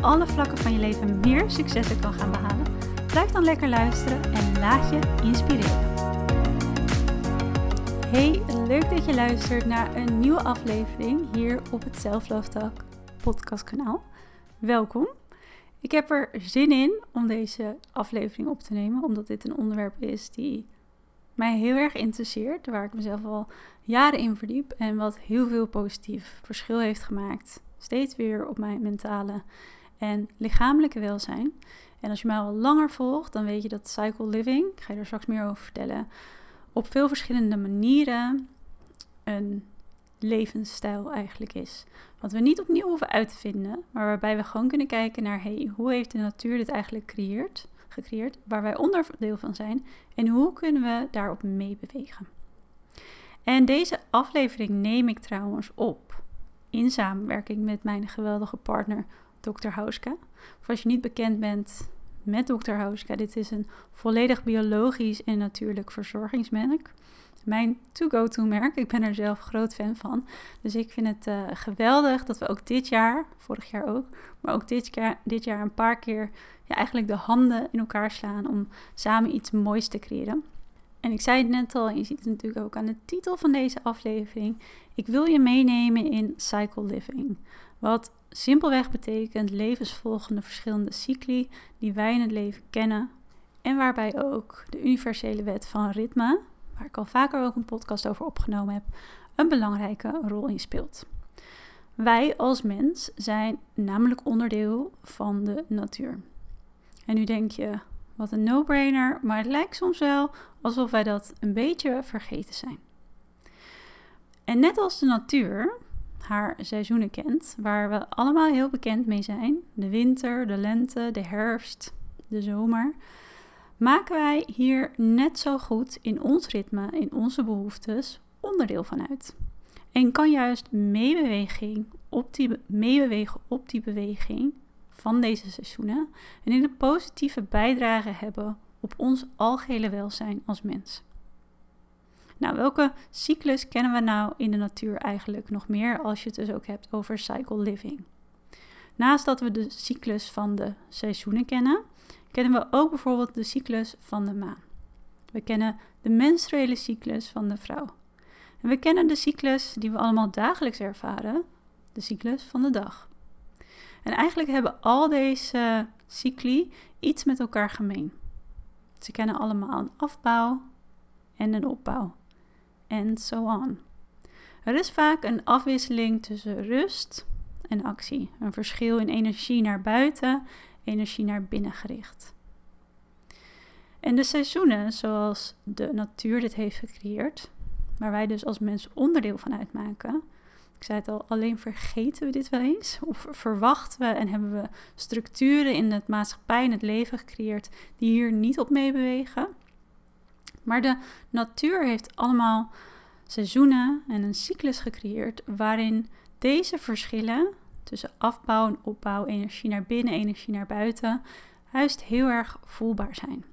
alle vlakken van je leven meer successen kan gaan behalen, blijf dan lekker luisteren en laat je inspireren. Hey, leuk dat je luistert naar een nieuwe aflevering hier op het Self podcastkanaal. Welkom. Ik heb er zin in om deze aflevering op te nemen, omdat dit een onderwerp is die mij heel erg interesseert, waar ik mezelf al jaren in verdiep en wat heel veel positief verschil heeft gemaakt. Steeds weer op mijn mentale en lichamelijke welzijn. En als je mij al langer volgt, dan weet je dat cycle living, ik ga je er straks meer over vertellen, op veel verschillende manieren een levensstijl eigenlijk is. Wat we niet opnieuw hoeven uit te vinden, maar waarbij we gewoon kunnen kijken naar hey, hoe heeft de natuur dit eigenlijk gecreëerd, gecreëerd, waar wij onderdeel van zijn en hoe kunnen we daarop meebewegen. En deze aflevering neem ik trouwens op in samenwerking met mijn geweldige partner Dr. Hauska. Of als je niet bekend bent met Dr. Hauska, dit is een volledig biologisch en natuurlijk verzorgingsmerk mijn to-go-to merk. Ik ben er zelf groot fan van. Dus ik vind het uh, geweldig dat we ook dit jaar, vorig jaar ook, maar ook dit jaar, dit jaar een paar keer ja, eigenlijk de handen in elkaar slaan om samen iets moois te creëren. En ik zei het net al, en je ziet het natuurlijk ook aan de titel van deze aflevering. Ik wil je meenemen in cycle living. Wat simpelweg betekent levensvolgende verschillende cycli die wij in het leven kennen. En waarbij ook de universele wet van ritme, waar ik al vaker ook een podcast over opgenomen heb, een belangrijke rol in speelt. Wij als mens zijn namelijk onderdeel van de natuur. En nu denk je, wat een no-brainer, maar het lijkt soms wel alsof wij dat een beetje vergeten zijn. En net als de natuur haar seizoenen kent, waar we allemaal heel bekend mee zijn, de winter, de lente, de herfst, de zomer, maken wij hier net zo goed in ons ritme, in onze behoeftes, onderdeel van uit. En kan juist meebeweging op die, meebewegen op die beweging van deze seizoenen en in een positieve bijdrage hebben op ons algehele welzijn als mens. Nou, welke cyclus kennen we nou in de natuur eigenlijk nog meer als je het dus ook hebt over cycle living? Naast dat we de cyclus van de seizoenen kennen, kennen we ook bijvoorbeeld de cyclus van de maan. We kennen de menstruele cyclus van de vrouw. En we kennen de cyclus die we allemaal dagelijks ervaren, de cyclus van de dag. En eigenlijk hebben al deze cycli iets met elkaar gemeen. Ze kennen allemaal een afbouw en een opbouw. En on. Er is vaak een afwisseling tussen rust en actie. Een verschil in energie naar buiten energie naar binnen gericht. En de seizoenen, zoals de natuur dit heeft gecreëerd, waar wij dus als mens onderdeel van uitmaken. Ik zei het al, alleen vergeten we dit wel eens? Of verwachten we en hebben we structuren in het maatschappij en het leven gecreëerd die hier niet op meebewegen? Maar de natuur heeft allemaal seizoenen en een cyclus gecreëerd waarin deze verschillen tussen afbouw en opbouw, energie naar binnen, energie naar buiten, juist heel erg voelbaar zijn.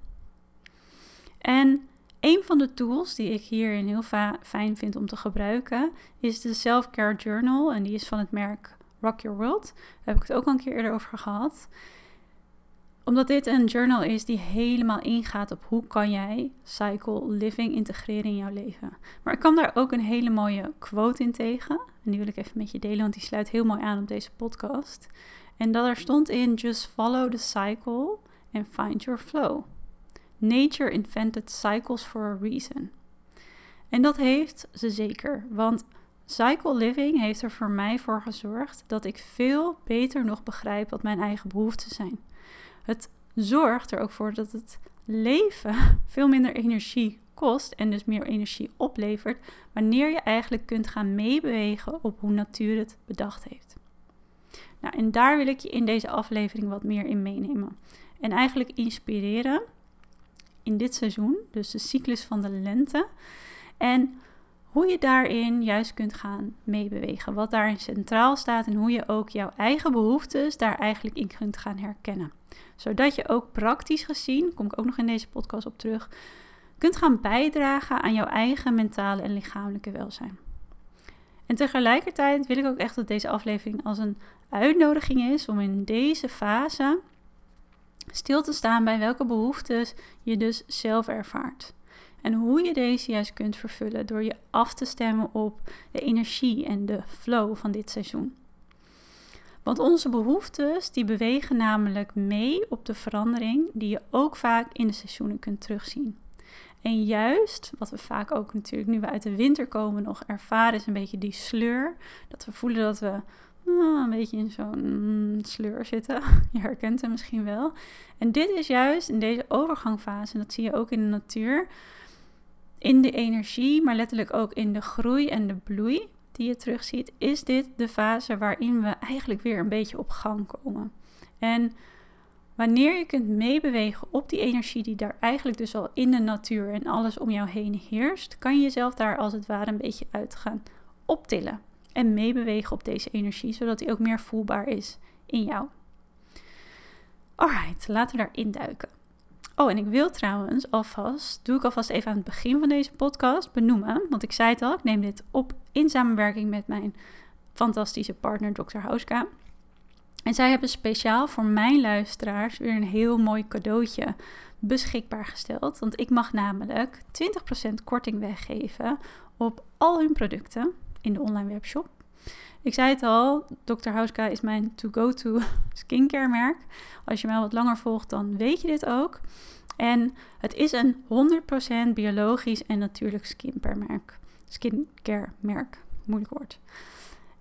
En een van de tools die ik hierin heel fijn vind om te gebruiken is de Self-Care Journal. En die is van het merk Rock Your World. Daar heb ik het ook al een keer eerder over gehad omdat dit een journal is die helemaal ingaat op hoe kan jij cycle living integreren in jouw leven. Maar ik kwam daar ook een hele mooie quote in tegen. En die wil ik even met je delen, want die sluit heel mooi aan op deze podcast. En dat er stond in: Just follow the cycle and find your flow. Nature invented cycles for a reason. En dat heeft ze zeker, want cycle living heeft er voor mij voor gezorgd dat ik veel beter nog begrijp wat mijn eigen behoeften zijn. Het zorgt er ook voor dat het leven veel minder energie kost en dus meer energie oplevert wanneer je eigenlijk kunt gaan meebewegen op hoe natuur het bedacht heeft. Nou, en daar wil ik je in deze aflevering wat meer in meenemen. En eigenlijk inspireren in dit seizoen, dus de cyclus van de lente. En hoe je daarin juist kunt gaan meebewegen. Wat daarin centraal staat en hoe je ook jouw eigen behoeftes daar eigenlijk in kunt gaan herkennen. Zodat je ook praktisch gezien, kom ik ook nog in deze podcast op terug, kunt gaan bijdragen aan jouw eigen mentale en lichamelijke welzijn. En tegelijkertijd wil ik ook echt dat deze aflevering als een uitnodiging is om in deze fase stil te staan bij welke behoeftes je dus zelf ervaart. En hoe je deze juist kunt vervullen door je af te stemmen op de energie en de flow van dit seizoen. Want onze behoeftes die bewegen namelijk mee op de verandering die je ook vaak in de seizoenen kunt terugzien. En juist, wat we vaak ook natuurlijk nu we uit de winter komen nog ervaren, is een beetje die sleur. Dat we voelen dat we nou, een beetje in zo'n mm, sleur zitten. Je herkent hem misschien wel. En dit is juist in deze overgangfase, en dat zie je ook in de natuur, in de energie, maar letterlijk ook in de groei en de bloei die je terugziet, is dit de fase waarin we eigenlijk weer een beetje op gang komen. En wanneer je kunt meebewegen op die energie die daar eigenlijk dus al in de natuur en alles om jou heen heerst, kan je jezelf daar als het ware een beetje uit gaan optillen en meebewegen op deze energie, zodat die ook meer voelbaar is in jou. Alright, laten we daarin duiken. Oh, en ik wil trouwens alvast, doe ik alvast even aan het begin van deze podcast benoemen, want ik zei het al, ik neem dit op in samenwerking met mijn fantastische partner Dr. Hauska. En zij hebben speciaal voor mijn luisteraars weer een heel mooi cadeautje beschikbaar gesteld. Want ik mag namelijk 20% korting weggeven op al hun producten in de online webshop. Ik zei het al, Dr. Hauska is mijn to-go-to skincare merk. Als je mij wat langer volgt, dan weet je dit ook. En het is een 100% biologisch en natuurlijk skincare merk. Skincare merk, moeilijk woord.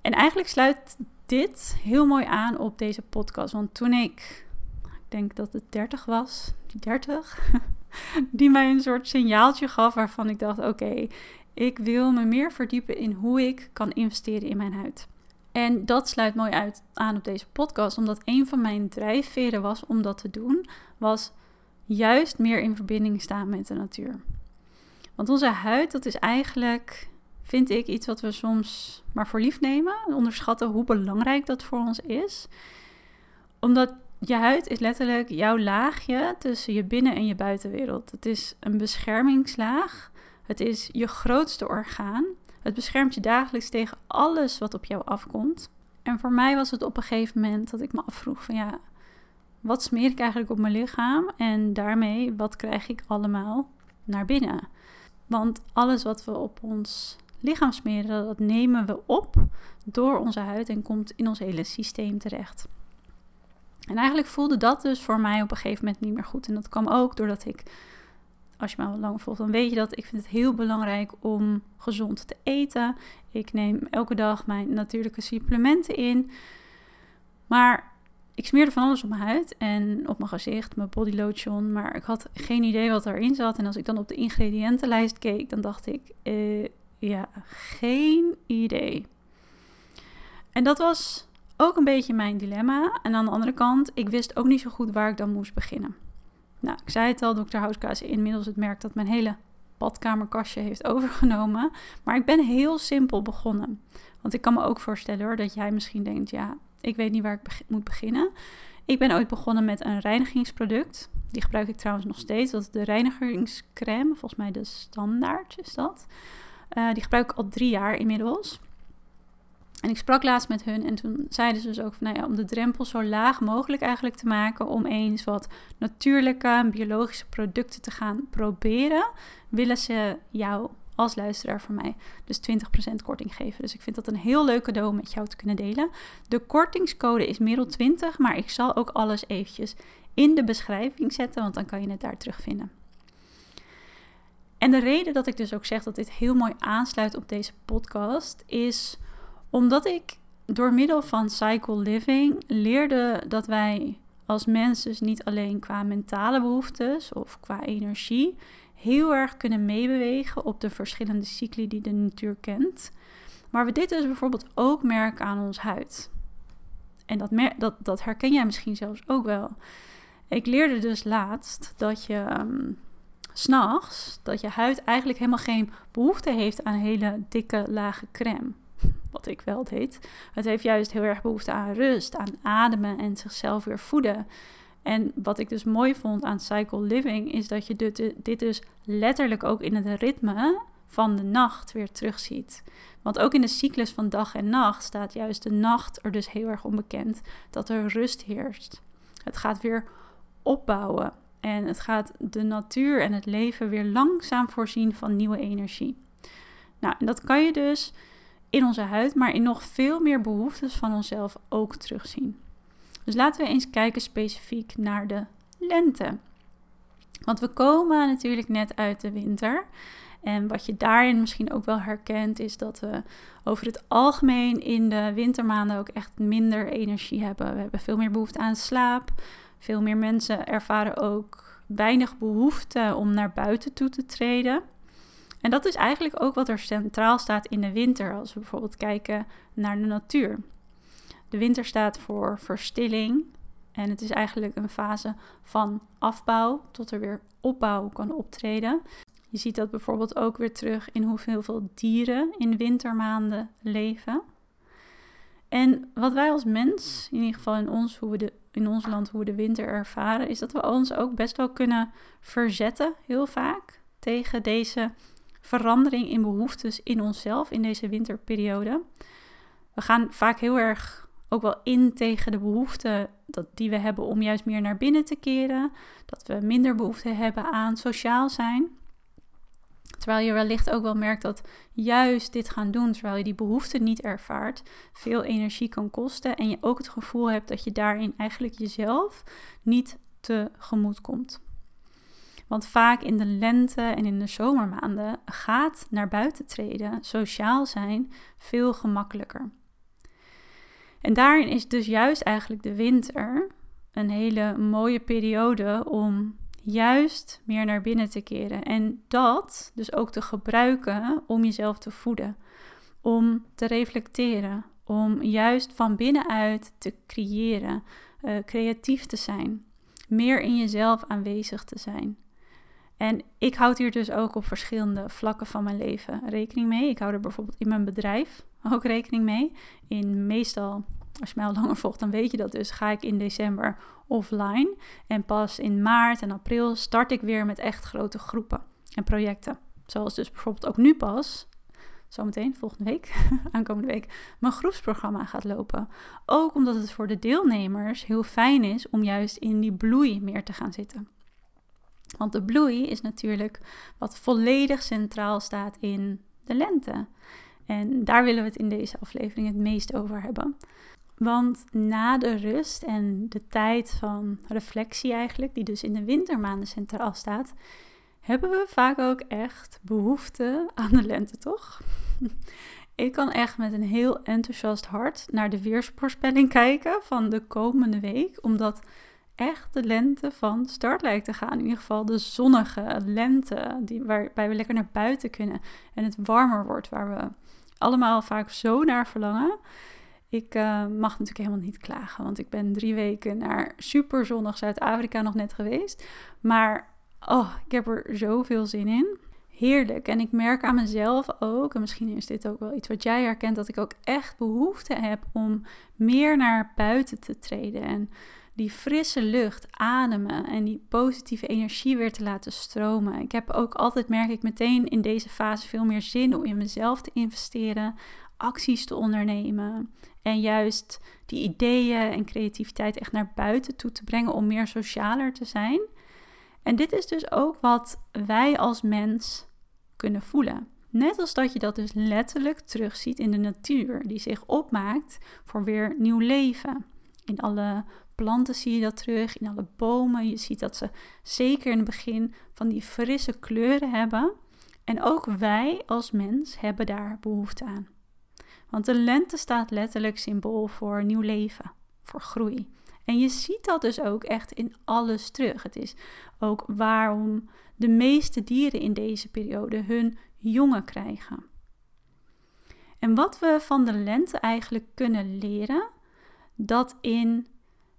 En eigenlijk sluit dit heel mooi aan op deze podcast. Want toen ik, ik denk dat het 30 was, 30, die mij een soort signaaltje gaf waarvan ik dacht: oké, ik wil me meer verdiepen in hoe ik kan investeren in mijn huid. En dat sluit mooi uit aan op deze podcast, omdat een van mijn drijfveren was om dat te doen, was juist meer in verbinding staan met de natuur. Want onze huid, dat is eigenlijk, vind ik, iets wat we soms maar voor lief nemen. Onderschatten hoe belangrijk dat voor ons is. Omdat je huid is letterlijk jouw laagje tussen je binnen- en je buitenwereld. Het is een beschermingslaag. Het is je grootste orgaan. Het beschermt je dagelijks tegen alles wat op jou afkomt. En voor mij was het op een gegeven moment dat ik me afvroeg van ja, wat smeer ik eigenlijk op mijn lichaam? En daarmee, wat krijg ik allemaal naar binnen? Want alles wat we op ons lichaam smeren, dat nemen we op door onze huid en komt in ons hele systeem terecht. En eigenlijk voelde dat dus voor mij op een gegeven moment niet meer goed. En dat kwam ook doordat ik als je me al lang volgt, dan weet je dat. Ik vind het heel belangrijk om gezond te eten. Ik neem elke dag mijn natuurlijke supplementen in. Maar ik smeerde van alles op mijn huid en op mijn gezicht, mijn body lotion. Maar ik had geen idee wat erin zat. En als ik dan op de ingrediëntenlijst keek, dan dacht ik, uh, ja, geen idee. En dat was ook een beetje mijn dilemma. En aan de andere kant, ik wist ook niet zo goed waar ik dan moest beginnen. Nou, ik zei het al, Dr. Houska is inmiddels het merk dat mijn hele badkamerkastje heeft overgenomen. Maar ik ben heel simpel begonnen. Want ik kan me ook voorstellen hoor, dat jij misschien denkt, ja, ik weet niet waar ik moet beginnen. Ik ben ooit begonnen met een reinigingsproduct. Die gebruik ik trouwens nog steeds. Dat is de reinigingscrème. Volgens mij de standaard is dat. Uh, die gebruik ik al drie jaar inmiddels. En ik sprak laatst met hun en toen zeiden ze dus ook van, nou ja, om de drempel zo laag mogelijk eigenlijk te maken, om eens wat natuurlijke biologische producten te gaan proberen, willen ze jou als luisteraar van mij dus 20% korting geven. Dus ik vind dat een heel leuk cadeau om met jou te kunnen delen. De kortingscode is Merel20, maar ik zal ook alles eventjes in de beschrijving zetten, want dan kan je het daar terugvinden. En de reden dat ik dus ook zeg dat dit heel mooi aansluit op deze podcast is omdat ik door middel van Cycle Living leerde dat wij als mensen dus niet alleen qua mentale behoeftes of qua energie heel erg kunnen meebewegen op de verschillende cycli die de natuur kent. Maar we dit dus bijvoorbeeld ook merken aan ons huid. En dat, dat, dat herken jij misschien zelfs ook wel. Ik leerde dus laatst dat je um, s'nachts, dat je huid eigenlijk helemaal geen behoefte heeft aan hele dikke lage crème. Wat ik wel deed. Het heeft juist heel erg behoefte aan rust, aan ademen en zichzelf weer voeden. En wat ik dus mooi vond aan cycle living is dat je dit, dit dus letterlijk ook in het ritme van de nacht weer terugziet. Want ook in de cyclus van dag en nacht staat juist de nacht er dus heel erg onbekend dat er rust heerst. Het gaat weer opbouwen en het gaat de natuur en het leven weer langzaam voorzien van nieuwe energie. Nou, en dat kan je dus in onze huid, maar in nog veel meer behoeftes van onszelf ook terugzien. Dus laten we eens kijken specifiek naar de lente. Want we komen natuurlijk net uit de winter. En wat je daarin misschien ook wel herkent, is dat we over het algemeen in de wintermaanden ook echt minder energie hebben. We hebben veel meer behoefte aan slaap. Veel meer mensen ervaren ook weinig behoefte om naar buiten toe te treden. En dat is eigenlijk ook wat er centraal staat in de winter, als we bijvoorbeeld kijken naar de natuur. De winter staat voor verstilling en het is eigenlijk een fase van afbouw tot er weer opbouw kan optreden. Je ziet dat bijvoorbeeld ook weer terug in hoeveel veel dieren in wintermaanden leven. En wat wij als mens, in ieder geval in ons, hoe we de, in ons land, hoe we de winter ervaren, is dat we ons ook best wel kunnen verzetten, heel vaak, tegen deze verandering in behoeftes in onszelf in deze winterperiode. We gaan vaak heel erg ook wel in tegen de behoefte dat, die we hebben om juist meer naar binnen te keren. Dat we minder behoefte hebben aan sociaal zijn. Terwijl je wellicht ook wel merkt dat juist dit gaan doen, terwijl je die behoefte niet ervaart, veel energie kan kosten. En je ook het gevoel hebt dat je daarin eigenlijk jezelf niet tegemoet komt. Want vaak in de lente en in de zomermaanden gaat naar buiten treden, sociaal zijn, veel gemakkelijker. En daarin is dus juist eigenlijk de winter een hele mooie periode om juist meer naar binnen te keren. En dat dus ook te gebruiken om jezelf te voeden, om te reflecteren, om juist van binnenuit te creëren, uh, creatief te zijn, meer in jezelf aanwezig te zijn. En ik houd hier dus ook op verschillende vlakken van mijn leven rekening mee. Ik hou er bijvoorbeeld in mijn bedrijf ook rekening mee. In meestal, als je mij al langer volgt, dan weet je dat dus, ga ik in december offline. En pas in maart en april start ik weer met echt grote groepen en projecten. Zoals dus bijvoorbeeld ook nu pas, zometeen, volgende week, aankomende week, mijn groepsprogramma gaat lopen. Ook omdat het voor de deelnemers heel fijn is om juist in die bloei meer te gaan zitten. Want de bloei is natuurlijk wat volledig centraal staat in de lente. En daar willen we het in deze aflevering het meest over hebben. Want na de rust en de tijd van reflectie eigenlijk, die dus in de wintermaanden centraal staat, hebben we vaak ook echt behoefte aan de lente, toch? Ik kan echt met een heel enthousiast hart naar de weersvoorspelling kijken van de komende week, omdat echt de lente van start lijkt te gaan. In ieder geval de zonnige lente, die, waarbij we lekker naar buiten kunnen en het warmer wordt, waar we allemaal vaak zo naar verlangen. Ik uh, mag natuurlijk helemaal niet klagen, want ik ben drie weken naar super zonnig Zuid-Afrika nog net geweest. Maar oh, ik heb er zoveel zin in. Heerlijk. En ik merk aan mezelf ook, en misschien is dit ook wel iets wat jij herkent, dat ik ook echt behoefte heb om meer naar buiten te treden. En die frisse lucht ademen en die positieve energie weer te laten stromen. Ik heb ook altijd, merk ik meteen in deze fase, veel meer zin om in mezelf te investeren, acties te ondernemen en juist die ideeën en creativiteit echt naar buiten toe te brengen om meer socialer te zijn. En dit is dus ook wat wij als mens kunnen voelen. Net als dat je dat dus letterlijk terugziet in de natuur, die zich opmaakt voor weer nieuw leven. In alle planten zie je dat terug, in alle bomen. Je ziet dat ze zeker in het begin van die frisse kleuren hebben. En ook wij als mens hebben daar behoefte aan. Want de lente staat letterlijk symbool voor nieuw leven, voor groei. En je ziet dat dus ook echt in alles terug. Het is ook waarom de meeste dieren in deze periode hun jongen krijgen. En wat we van de lente eigenlijk kunnen leren, dat in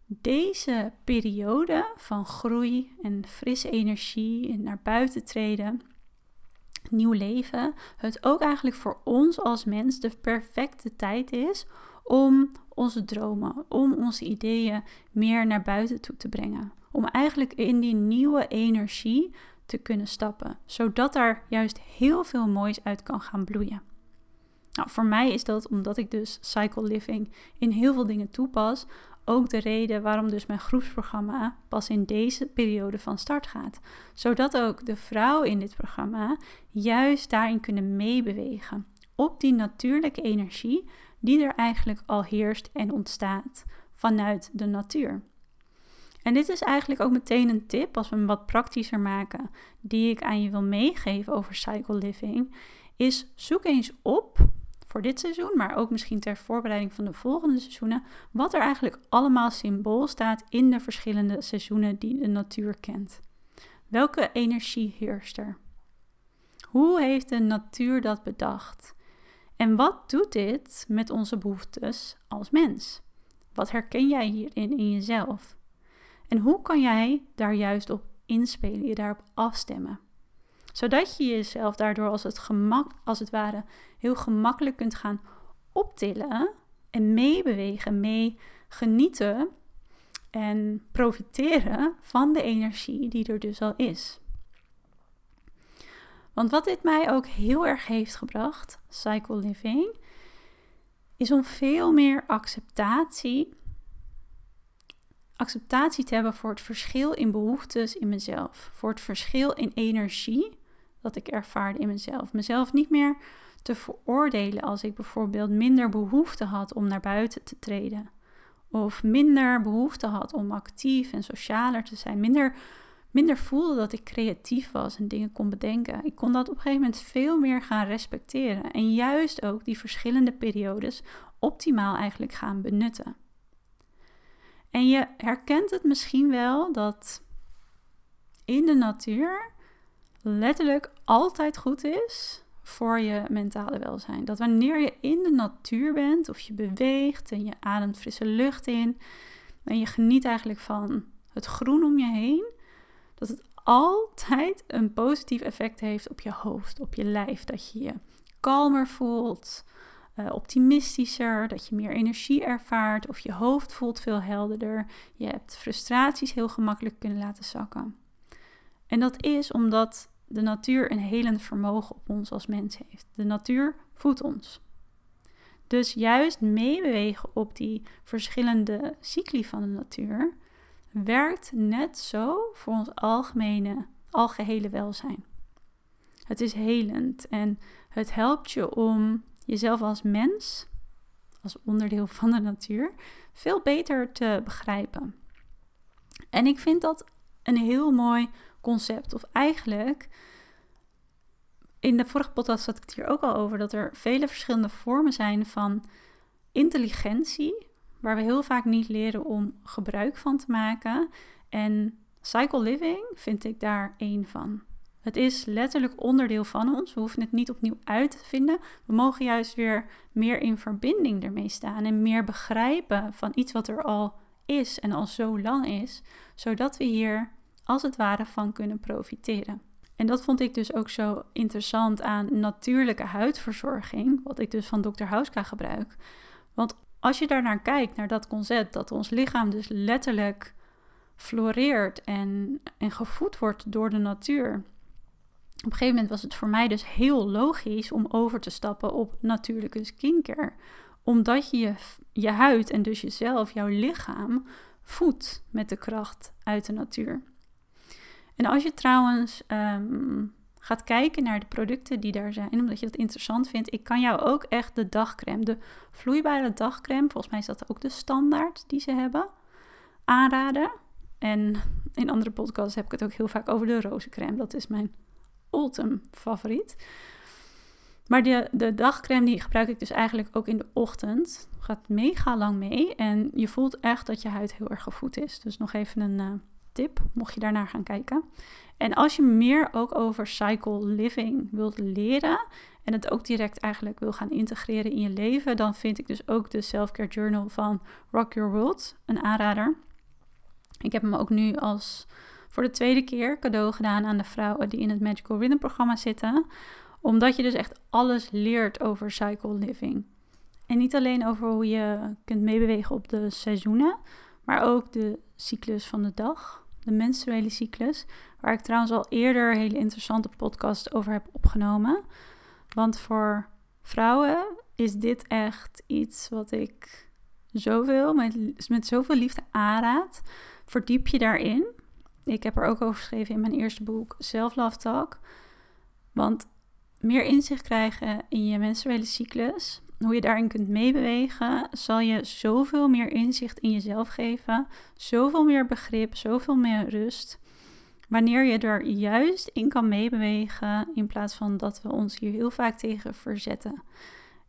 deze periode van groei en frisse energie en naar buiten treden, nieuw leven, het ook eigenlijk voor ons als mens de perfecte tijd is om onze dromen, om onze ideeën meer naar buiten toe te brengen. Om eigenlijk in die nieuwe energie te kunnen stappen, zodat daar juist heel veel moois uit kan gaan bloeien. Nou, voor mij is dat omdat ik dus cycle living in heel veel dingen toepas, ook de reden waarom dus mijn groepsprogramma pas in deze periode van start gaat. Zodat ook de vrouwen in dit programma juist daarin kunnen meebewegen. Op die natuurlijke energie die er eigenlijk al heerst en ontstaat vanuit de natuur. En dit is eigenlijk ook meteen een tip, als we hem wat praktischer maken, die ik aan je wil meegeven over cycle living, is zoek eens op voor dit seizoen, maar ook misschien ter voorbereiding van de volgende seizoenen, wat er eigenlijk allemaal symbool staat in de verschillende seizoenen die de natuur kent. Welke energie heerst er? Hoe heeft de natuur dat bedacht? En wat doet dit met onze behoeftes als mens? Wat herken jij hierin in jezelf? En hoe kan jij daar juist op inspelen, je daarop afstemmen? Zodat je jezelf daardoor als het, gemak, als het ware heel gemakkelijk kunt gaan optillen en meebewegen, mee genieten en profiteren van de energie die er dus al is. Want wat dit mij ook heel erg heeft gebracht, cycle living, is om veel meer acceptatie, acceptatie te hebben voor het verschil in behoeftes in mezelf, voor het verschil in energie dat ik ervaarde in mezelf. Mezelf niet meer te veroordelen als ik bijvoorbeeld minder behoefte had om naar buiten te treden. Of minder behoefte had om actief en socialer te zijn. Minder, minder voelde dat ik creatief was en dingen kon bedenken. Ik kon dat op een gegeven moment veel meer gaan respecteren. En juist ook die verschillende periodes optimaal eigenlijk gaan benutten. En je herkent het misschien wel dat in de natuur letterlijk altijd goed is voor je mentale welzijn. Dat wanneer je in de natuur bent of je beweegt en je ademt frisse lucht in en je geniet eigenlijk van het groen om je heen, dat het altijd een positief effect heeft op je hoofd, op je lijf. Dat je je kalmer voelt, uh, optimistischer, dat je meer energie ervaart of je hoofd voelt veel helderder. Je hebt frustraties heel gemakkelijk kunnen laten zakken. En dat is omdat de natuur een helend vermogen op ons als mens heeft. De natuur voedt ons. Dus juist meebewegen op die verschillende cycli van de natuur werkt net zo voor ons algemene, algehele welzijn. Het is helend en het helpt je om jezelf als mens, als onderdeel van de natuur, veel beter te begrijpen. En ik vind dat een heel mooi concept. Of eigenlijk, in de vorige podcast had ik het hier ook al over, dat er vele verschillende vormen zijn van intelligentie, waar we heel vaak niet leren om gebruik van te maken. En cycle living vind ik daar één van. Het is letterlijk onderdeel van ons. We hoeven het niet opnieuw uit te vinden. We mogen juist weer meer in verbinding ermee staan en meer begrijpen van iets wat er al is en al zo lang is, zodat we hier als het ware van kunnen profiteren. En dat vond ik dus ook zo interessant aan natuurlijke huidverzorging, wat ik dus van Dr. Hauska gebruik. Want als je daarnaar kijkt, naar dat concept dat ons lichaam dus letterlijk floreert en, en gevoed wordt door de natuur. Op een gegeven moment was het voor mij dus heel logisch om over te stappen op natuurlijke skincare. Omdat je je huid en dus jezelf, jouw lichaam, voedt met de kracht uit de natuur. En als je trouwens ehm, gaat kijken naar de producten die daar zijn, omdat je dat interessant vindt, ik kan jou ook echt de dagcreme, de vloeibare dagcreme, volgens mij is dat ook de standaard die ze hebben, aanraden. En in andere podcasts heb ik het ook heel vaak over de rozencreme. Dat is mijn ultim favoriet. Maar de, de dagcreme die gebruik ik dus eigenlijk ook in de ochtend. Gaat mega lang mee. En je voelt echt dat je huid heel erg gevoed is. Dus nog even een uh, tip, mocht je daarnaar gaan kijken. En als je meer ook over cycle living wilt leren en het ook direct eigenlijk wil gaan integreren in je leven, dan vind ik dus ook de Self-Care Journal van Rock Your World een aanrader. Ik heb hem ook nu als voor de tweede keer cadeau gedaan aan de vrouwen die in het Magical Rhythm programma zitten. Omdat je dus echt alles leert over cycle living. En niet alleen over hoe je kunt meebewegen op de seizoenen, maar ook de cyclus van de dag, de menstruele cyclus, waar ik trouwens al eerder hele interessante podcast over heb opgenomen. Want voor vrouwen is dit echt iets wat ik zoveel, met, met zoveel liefde aanraad. Verdiep je daarin. Ik heb er ook over geschreven in mijn eerste boek, Self Love Talk. Want meer inzicht krijgen in je menstruele cyclus, hoe je daarin kunt meebewegen, zal je zoveel meer inzicht in jezelf geven, zoveel meer begrip, zoveel meer rust. Wanneer je er juist in kan meebewegen, in plaats van dat we ons hier heel vaak tegen verzetten.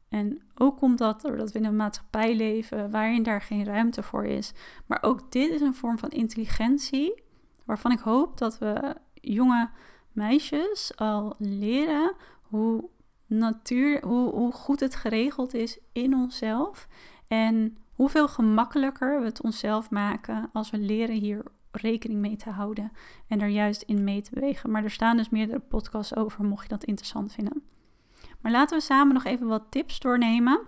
En ook komt dat doordat we in een maatschappij leven waarin daar geen ruimte voor is. Maar ook dit is een vorm van intelligentie waarvan ik hoop dat we jonge meisjes al leren hoe natuur, hoe, hoe goed het geregeld is in onszelf. En hoeveel gemakkelijker we het onszelf maken als we leren hier rekening mee te houden en er juist in mee te bewegen. Maar er staan dus meerdere podcasts over, mocht je dat interessant vinden. Maar laten we samen nog even wat tips doornemen.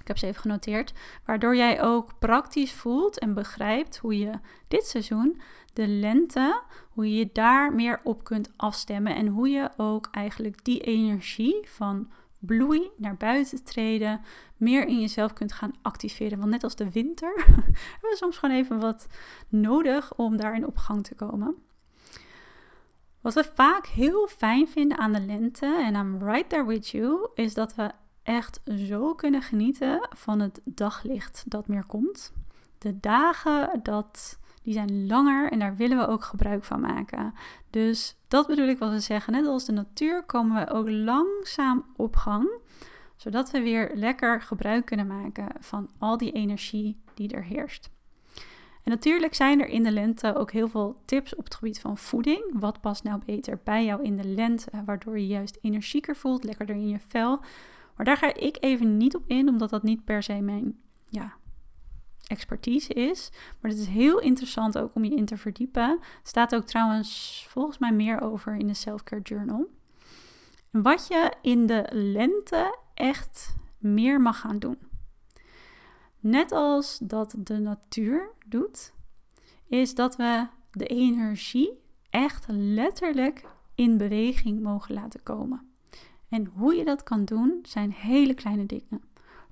Ik heb ze even genoteerd. Waardoor jij ook praktisch voelt en begrijpt hoe je dit seizoen, de lente, hoe je daar meer op kunt afstemmen. En hoe je ook eigenlijk die energie van bloei naar buiten treden, meer in jezelf kunt gaan activeren. Want net als de winter hebben we soms gewoon even wat nodig om daarin op gang te komen. Wat we vaak heel fijn vinden aan de lente, en I'm right there with you, is dat we echt zo kunnen genieten van het daglicht dat meer komt. De dagen dat die zijn langer en daar willen we ook gebruik van maken. Dus dat bedoel ik wat we zeggen. Net als de natuur komen we ook langzaam op gang, zodat we weer lekker gebruik kunnen maken van al die energie die er heerst. En natuurlijk zijn er in de lente ook heel veel tips op het gebied van voeding. Wat past nou beter bij jou in de lente, waardoor je juist energieker voelt, lekkerder in je vel. Maar daar ga ik even niet op in, omdat dat niet per se mijn ja, expertise is. Maar het is heel interessant ook om je in te verdiepen. Staat ook trouwens volgens mij meer over in de Self-Care Journal. Wat je in de lente echt meer mag gaan doen. Net als dat de natuur doet, is dat we de energie echt letterlijk in beweging mogen laten komen. En hoe je dat kan doen, zijn hele kleine dingen.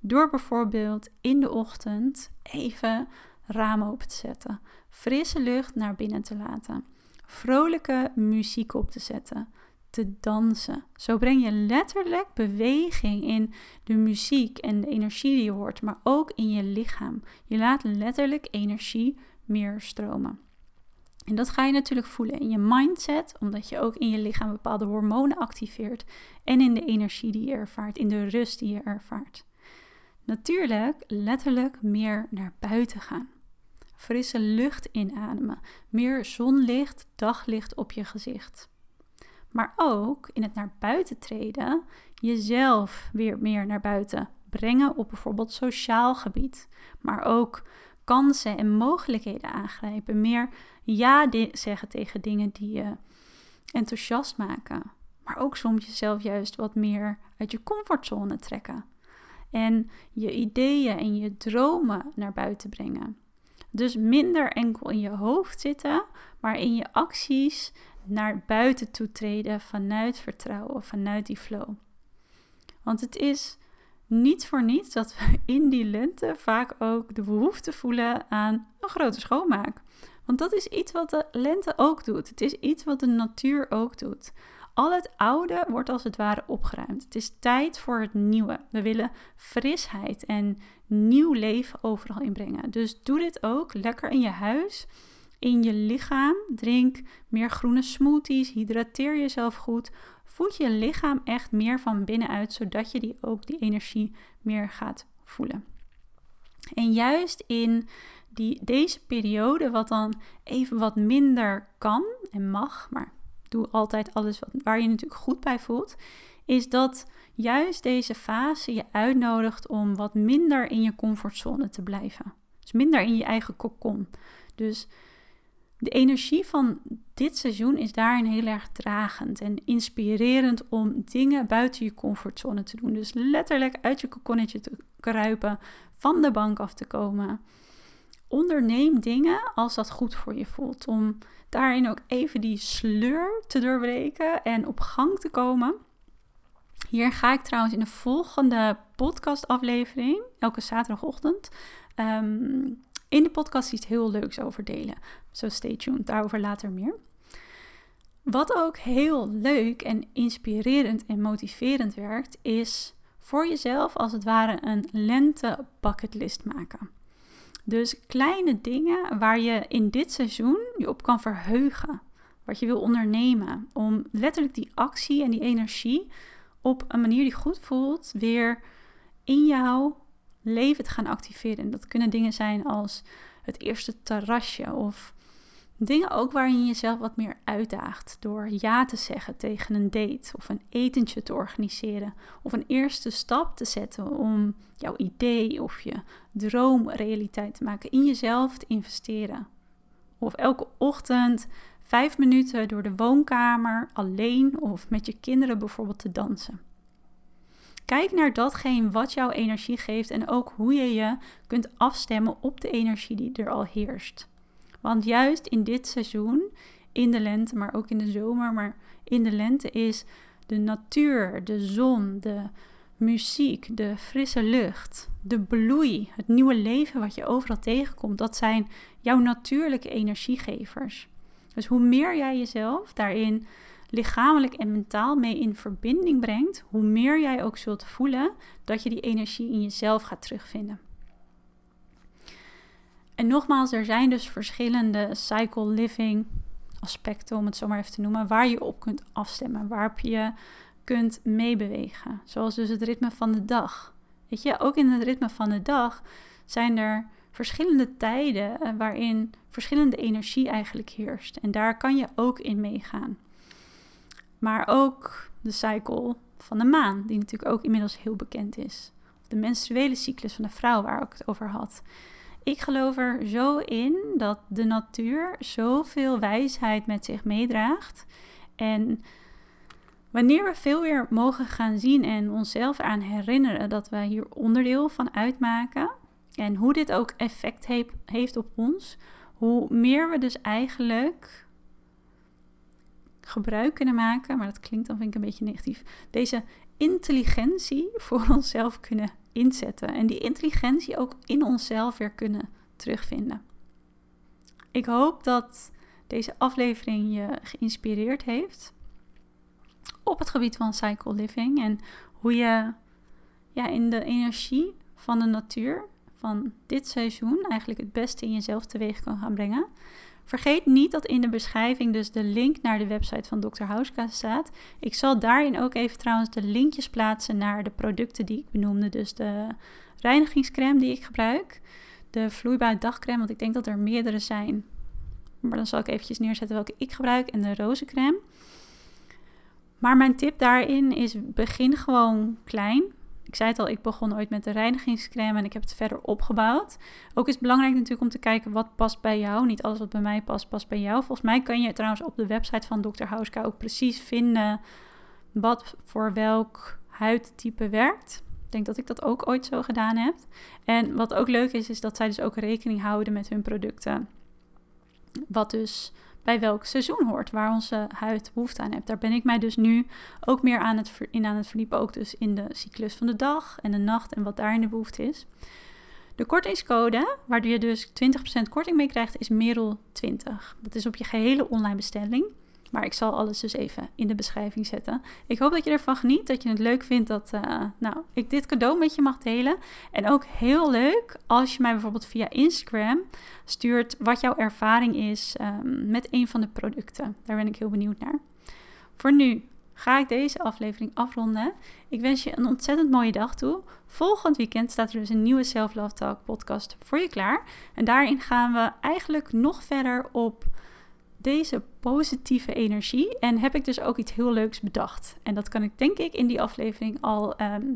Door bijvoorbeeld in de ochtend even ramen open te zetten, frisse lucht naar binnen te laten, vrolijke muziek op te zetten, te dansen. Zo breng je letterlijk beweging in de muziek en de energie die je hoort, maar ook in je lichaam. Je laat letterlijk energie meer stromen. En dat ga je natuurlijk voelen in je mindset, omdat je ook in je lichaam bepaalde hormonen activeert en in de energie die je ervaart, in de rust die je ervaart. Natuurlijk, letterlijk meer naar buiten gaan. Frisse lucht inademen, meer zonlicht, daglicht op je gezicht. Maar ook in het naar buiten treden, jezelf weer meer naar buiten brengen op bijvoorbeeld sociaal gebied. Maar ook kansen en mogelijkheden aangrijpen. Meer ja zeggen tegen dingen die je enthousiast maken. Maar ook soms jezelf juist wat meer uit je comfortzone trekken. En je ideeën en je dromen naar buiten brengen. Dus minder enkel in je hoofd zitten, maar in je acties naar buiten toe treden vanuit vertrouwen, vanuit die flow. Want het is niet voor niets dat we in die lente vaak ook de behoefte voelen aan een grote schoonmaak. Want dat is iets wat de lente ook doet. Het is iets wat de natuur ook doet. Al het oude wordt als het ware opgeruimd. Het is tijd voor het nieuwe. We willen frisheid en nieuw leven overal inbrengen. Dus doe dit ook lekker in je huis, in je lichaam. Drink meer groene smoothies, hydrateer jezelf goed. Voed je lichaam echt meer van binnenuit, zodat je die ook die energie meer gaat voelen. En juist in die, deze periode, wat dan even wat minder kan en mag, maar doe altijd alles wat, waar je natuurlijk goed bij voelt, is dat juist deze fase je uitnodigt om wat minder in je comfortzone te blijven. Dus minder in je eigen kokon. Dus de energie van dit seizoen is daarin heel erg dragend en inspirerend om dingen buiten je comfortzone te doen. Dus letterlijk uit je kokonnetje te kruipen, van de bank af te komen. Onderneem dingen als dat goed voor je voelt. Om daarin ook even die sleur te doorbreken en op gang te komen. Hier ga ik trouwens in de volgende podcastaflevering, elke zaterdagochtend, ehm, in de podcast iets heel leuks over delen. So stay tuned, daarover later meer. Wat ook heel leuk en inspirerend en motiverend werkt, is voor jezelf als het ware een lente bucketlist maken. Dus kleine dingen waar je in dit seizoen je op kan verheugen. Wat je wil ondernemen. Om letterlijk die actie en die energie op een manier die goed voelt weer in jouw leven te gaan activeren. En dat kunnen dingen zijn als het eerste terrasje of dingen ook waarin je jezelf wat meer uitdaagt door ja te zeggen tegen een date of een etentje te organiseren of een eerste stap te zetten om jouw idee of je droom realiteit te maken, in jezelf te investeren. Of elke ochtend vijf minuten door de woonkamer alleen of met je kinderen bijvoorbeeld te dansen. Kijk naar datgene wat jouw energie geeft en ook hoe je je kunt afstemmen op de energie die er al heerst. Want juist in dit seizoen, in de lente, maar ook in de zomer, maar in de lente is de natuur, de zon, de muziek, de frisse lucht, de bloei, het nieuwe leven wat je overal tegenkomt, dat zijn jouw natuurlijke energiegevers. Dus hoe meer jij jezelf daarin lichamelijk en mentaal mee in verbinding brengt, hoe meer jij ook zult voelen dat je die energie in jezelf gaat terugvinden. En nogmaals, er zijn dus verschillende cycle living aspecten, om het zo maar even te noemen, waar je op kunt afstemmen, waarop je kunt meebewegen. Zoals dus het ritme van de dag. Weet je, ook in het ritme van de dag zijn er verschillende tijden eh, waarin verschillende energie eigenlijk heerst. En daar kan je ook in meegaan. Maar ook de cycle van de maan, die natuurlijk ook inmiddels heel bekend is. De menstruele cyclus van de vrouw, waar ik het over had. Ik geloof er zo in dat de natuur zoveel wijsheid met zich meedraagt. En wanneer we veel weer mogen gaan zien en onszelf aan herinneren dat we hier onderdeel van uitmaken. En hoe dit ook effect heeft op ons. Hoe meer we dus eigenlijk gebruik kunnen maken, maar dat klinkt dan vind ik een beetje negatief, deze intelligentie voor onszelf kunnen inzetten en die intelligentie ook in onszelf weer kunnen terugvinden. Ik hoop dat deze aflevering je geïnspireerd heeft op het gebied van cycle living en hoe je ja, in de energie van de natuur van dit seizoen eigenlijk het beste in jezelf teweeg kan gaan brengen. Vergeet niet dat in de beschrijving dus de link naar de website van Dr. Houska staat. Ik zal daarin ook even trouwens de linkjes plaatsen naar de producten die ik benoemde. Dus de reinigingscreme die ik gebruik, de vloeibare dagcreme, want ik denk dat er meerdere zijn. Maar dan zal ik eventjes neerzetten welke ik gebruik en de rozencreme. Maar mijn tip daarin is begin gewoon klein ik zei het al, ik begon ooit met de reinigingscreme en ik heb het verder opgebouwd. Ook is het belangrijk natuurlijk om te kijken wat past bij jou. Niet alles wat bij mij past, past bij jou. Volgens mij kan je trouwens op de website van Dr. Houska ook precies vinden wat voor welk huidtype werkt. Ik denk dat ik dat ook ooit zo gedaan heb. En wat ook leuk is, is dat zij dus ook rekening houden met hun producten. Wat dus bij welk seizoen hoort, waar onze huid behoefte aan heeft. Daar ben ik mij dus nu ook meer aan het, in aan het verdiepen, ook dus in de cyclus van de dag en de nacht en wat daarin de behoefte is. De kortingscode, waar je dus 20% korting mee krijgt, is Merel20. Dat is op je gehele online bestelling. Maar ik zal alles dus even in de beschrijving zetten. Ik hoop dat je ervan geniet, dat je het leuk vindt dat uh, nou, ik dit cadeau met je mag delen. En ook heel leuk als je mij bijvoorbeeld via Instagram stuurt wat jouw ervaring is um, met een van de producten. Daar ben ik heel benieuwd naar. Voor nu ga ik deze aflevering afronden. Ik wens je een ontzettend mooie dag toe. Volgend weekend staat er dus een nieuwe Self Love Talk podcast voor je klaar. En daarin gaan we eigenlijk nog verder op deze positieve energie. En heb ik dus ook iets heel leuks bedacht. En dat kan ik denk ik in die aflevering al ehm,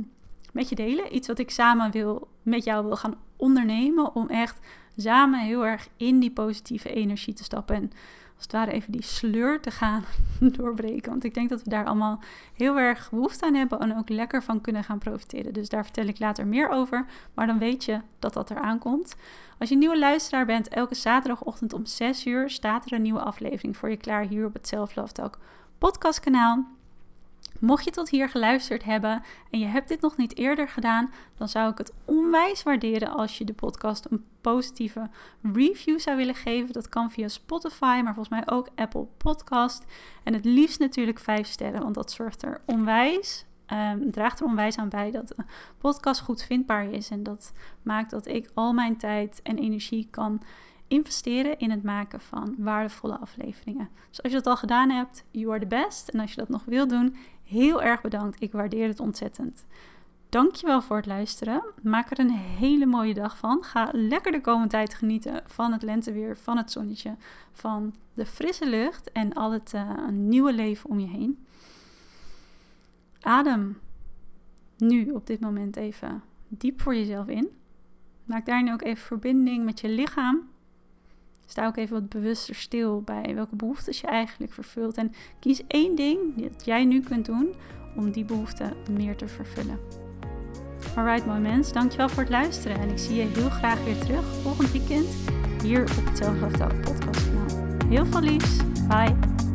met je delen. Iets wat ik samen wil, met jou wil gaan ondernemen. Om echt samen heel erg in die positieve energie te stappen. En als het ware even die sleur te gaan doorbreken. Want ik denk dat we daar allemaal heel erg behoefte aan hebben en ook lekker van kunnen gaan profiteren. Dus daar vertel ik later meer over. Maar dan weet je dat dat eraan komt. Als je nieuwe luisteraar bent, elke zaterdagochtend om 6 uur staat er een nieuwe aflevering voor je klaar hier op het Self Love Talk podcastkanaal. Mocht je tot hier geluisterd hebben en je hebt dit nog niet eerder gedaan, dan zou ik het onwijs waarderen als je de podcast een positieve review zou willen geven. Dat kan via Spotify, maar volgens mij ook Apple Podcast. En het liefst natuurlijk 5 sterren, want dat zorgt er onwijs Um, draagt er onwijs aan bij dat de podcast goed vindbaar is. En dat maakt dat ik al mijn tijd en energie kan investeren in het maken van waardevolle afleveringen. Dus als je dat al gedaan hebt, you are the best. En als je dat nog wil doen, heel erg bedankt. Ik waardeer het ontzettend. Dankjewel voor het luisteren. Maak er een hele mooie dag van. Ga lekker de komende tijd genieten van het lenteweer, van het zonnetje, van de frisse lucht en al het uh, nieuwe leven om je heen. Adem nu op dit moment even diep voor jezelf in. Maak daarin ook even verbinding met je lichaam. Sta ook even wat bewuster stil bij welke behoeftes je eigenlijk vervult. En kies één ding dat jij nu kunt doen om die behoefte meer te vervullen. Alright, mooi mens. Dankjewel voor het luisteren. En ik zie je heel graag weer terug volgend weekend hier op het Zelflove podcast kanaal. Heel veel liefs. Bye.